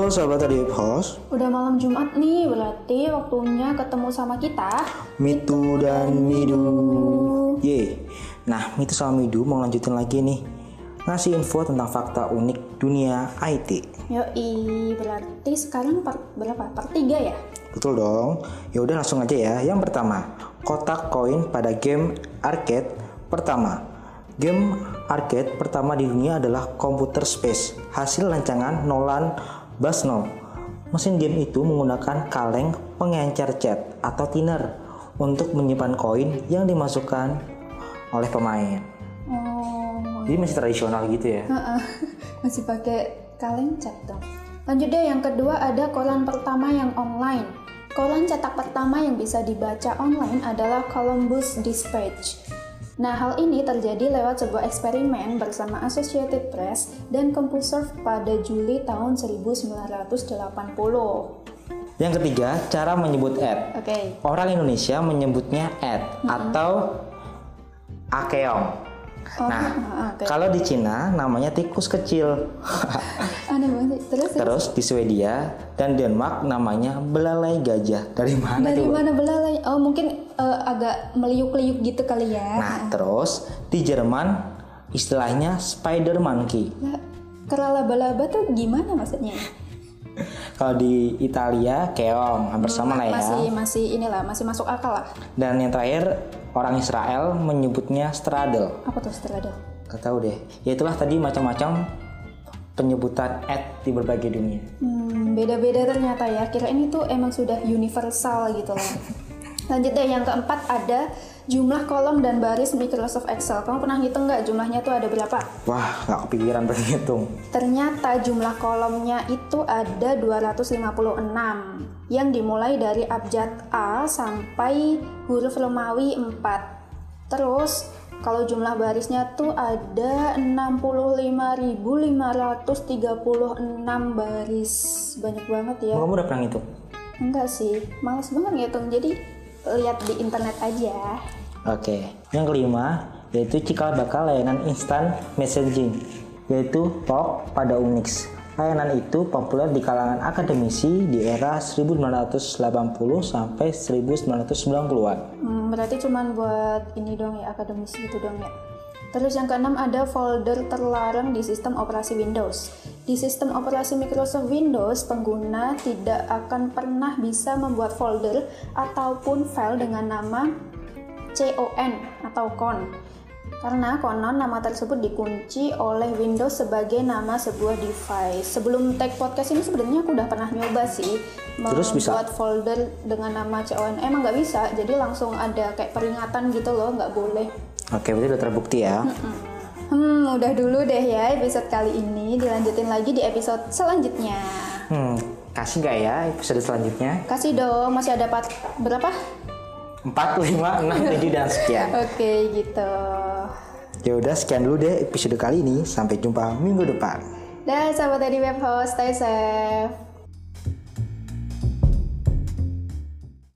Halo sahabat tadi host, Udah malam Jumat nih, berarti waktunya ketemu sama kita. Mitu dan Midu. Ye. Nah, Mitu sama Midu mau lanjutin lagi nih. Ngasih info tentang fakta unik dunia IT. Yoi, berarti sekarang part berapa? Part 3 ya? Betul dong. Ya udah langsung aja ya. Yang pertama, kotak koin pada game arcade pertama. Game arcade pertama di dunia adalah Computer Space, hasil rancangan Nolan Bushnell. Mesin game itu menggunakan kaleng pengencer cat atau thinner untuk menyimpan koin yang dimasukkan oleh pemain. Oh, Jadi masih tradisional gitu ya. heeh. masih pakai kaleng cat dong. Lanjut deh, yang kedua ada koran pertama yang online. Koran cetak pertama yang bisa dibaca online adalah Columbus Dispatch. Nah, hal ini terjadi lewat sebuah eksperimen bersama Associated Press dan CompuServe pada Juli tahun 1980. Yang ketiga, cara menyebut ad. Oke, Orang Indonesia menyebutnya ad atau akeong. Oh, Nah, ah, oke. kalau di Cina namanya tikus kecil. Terus, terus di Swedia dan Denmark namanya belalai gajah. Dari mana dari coba? mana belalai? Oh, mungkin eh, agak meliuk-liuk gitu kali ya. Nah, terus di Jerman istilahnya spider monkey. Lah, kerala-balaba tuh gimana maksudnya? Kalau di Italia keong, hampir sama lah ya. Masih masih inilah, masih masuk akal lah. Dan yang terakhir orang Israel menyebutnya straddle. Apa tuh itu? Gak tahu deh. Ya itulah tadi macam-macam penyebutan ad di berbagai dunia. Hmm, beda-beda ternyata ya. Kira ini tuh emang sudah universal gitu loh. Lanjut deh, yang keempat ada jumlah kolom dan baris Microsoft Excel. Kamu pernah ngitung nggak jumlahnya tuh ada berapa? Wah, nggak kepikiran berhitung. Ternyata jumlah kolomnya itu ada 256 yang dimulai dari abjad A sampai huruf Romawi 4. Terus kalau jumlah barisnya tuh ada 65.536 baris. Banyak banget ya. Kamu udah pernah ngitung? Enggak sih, males banget ngitung. Jadi lihat di internet aja. Oke, yang kelima yaitu cikal bakal layanan instant messaging, yaitu POP pada Unix. Layanan itu populer di kalangan akademisi di era 1980 sampai 1990-an. Hmm, berarti cuman buat ini dong ya, akademis gitu dong ya. Terus yang keenam ada folder terlarang di sistem operasi Windows. Di sistem operasi Microsoft Windows, pengguna tidak akan pernah bisa membuat folder ataupun file dengan nama CON atau CON. Karena konon nama tersebut dikunci oleh Windows sebagai nama sebuah device. Sebelum tag podcast ini sebenarnya aku udah pernah nyoba sih Terus bisa? membuat folder dengan nama CON. Emang nggak bisa, jadi langsung ada kayak peringatan gitu loh, nggak boleh. Oke, berarti udah terbukti ya. Hmm, udah dulu deh ya episode kali ini. Dilanjutin lagi di episode selanjutnya. Hmm, kasih nggak ya episode selanjutnya? Kasih dong, masih ada part berapa? 4, 5, 6, 7, dan sekian. Oke, gitu. Ya udah sekian dulu deh episode kali ini. Sampai jumpa minggu depan. Dah, sahabat dari web host, stay safe.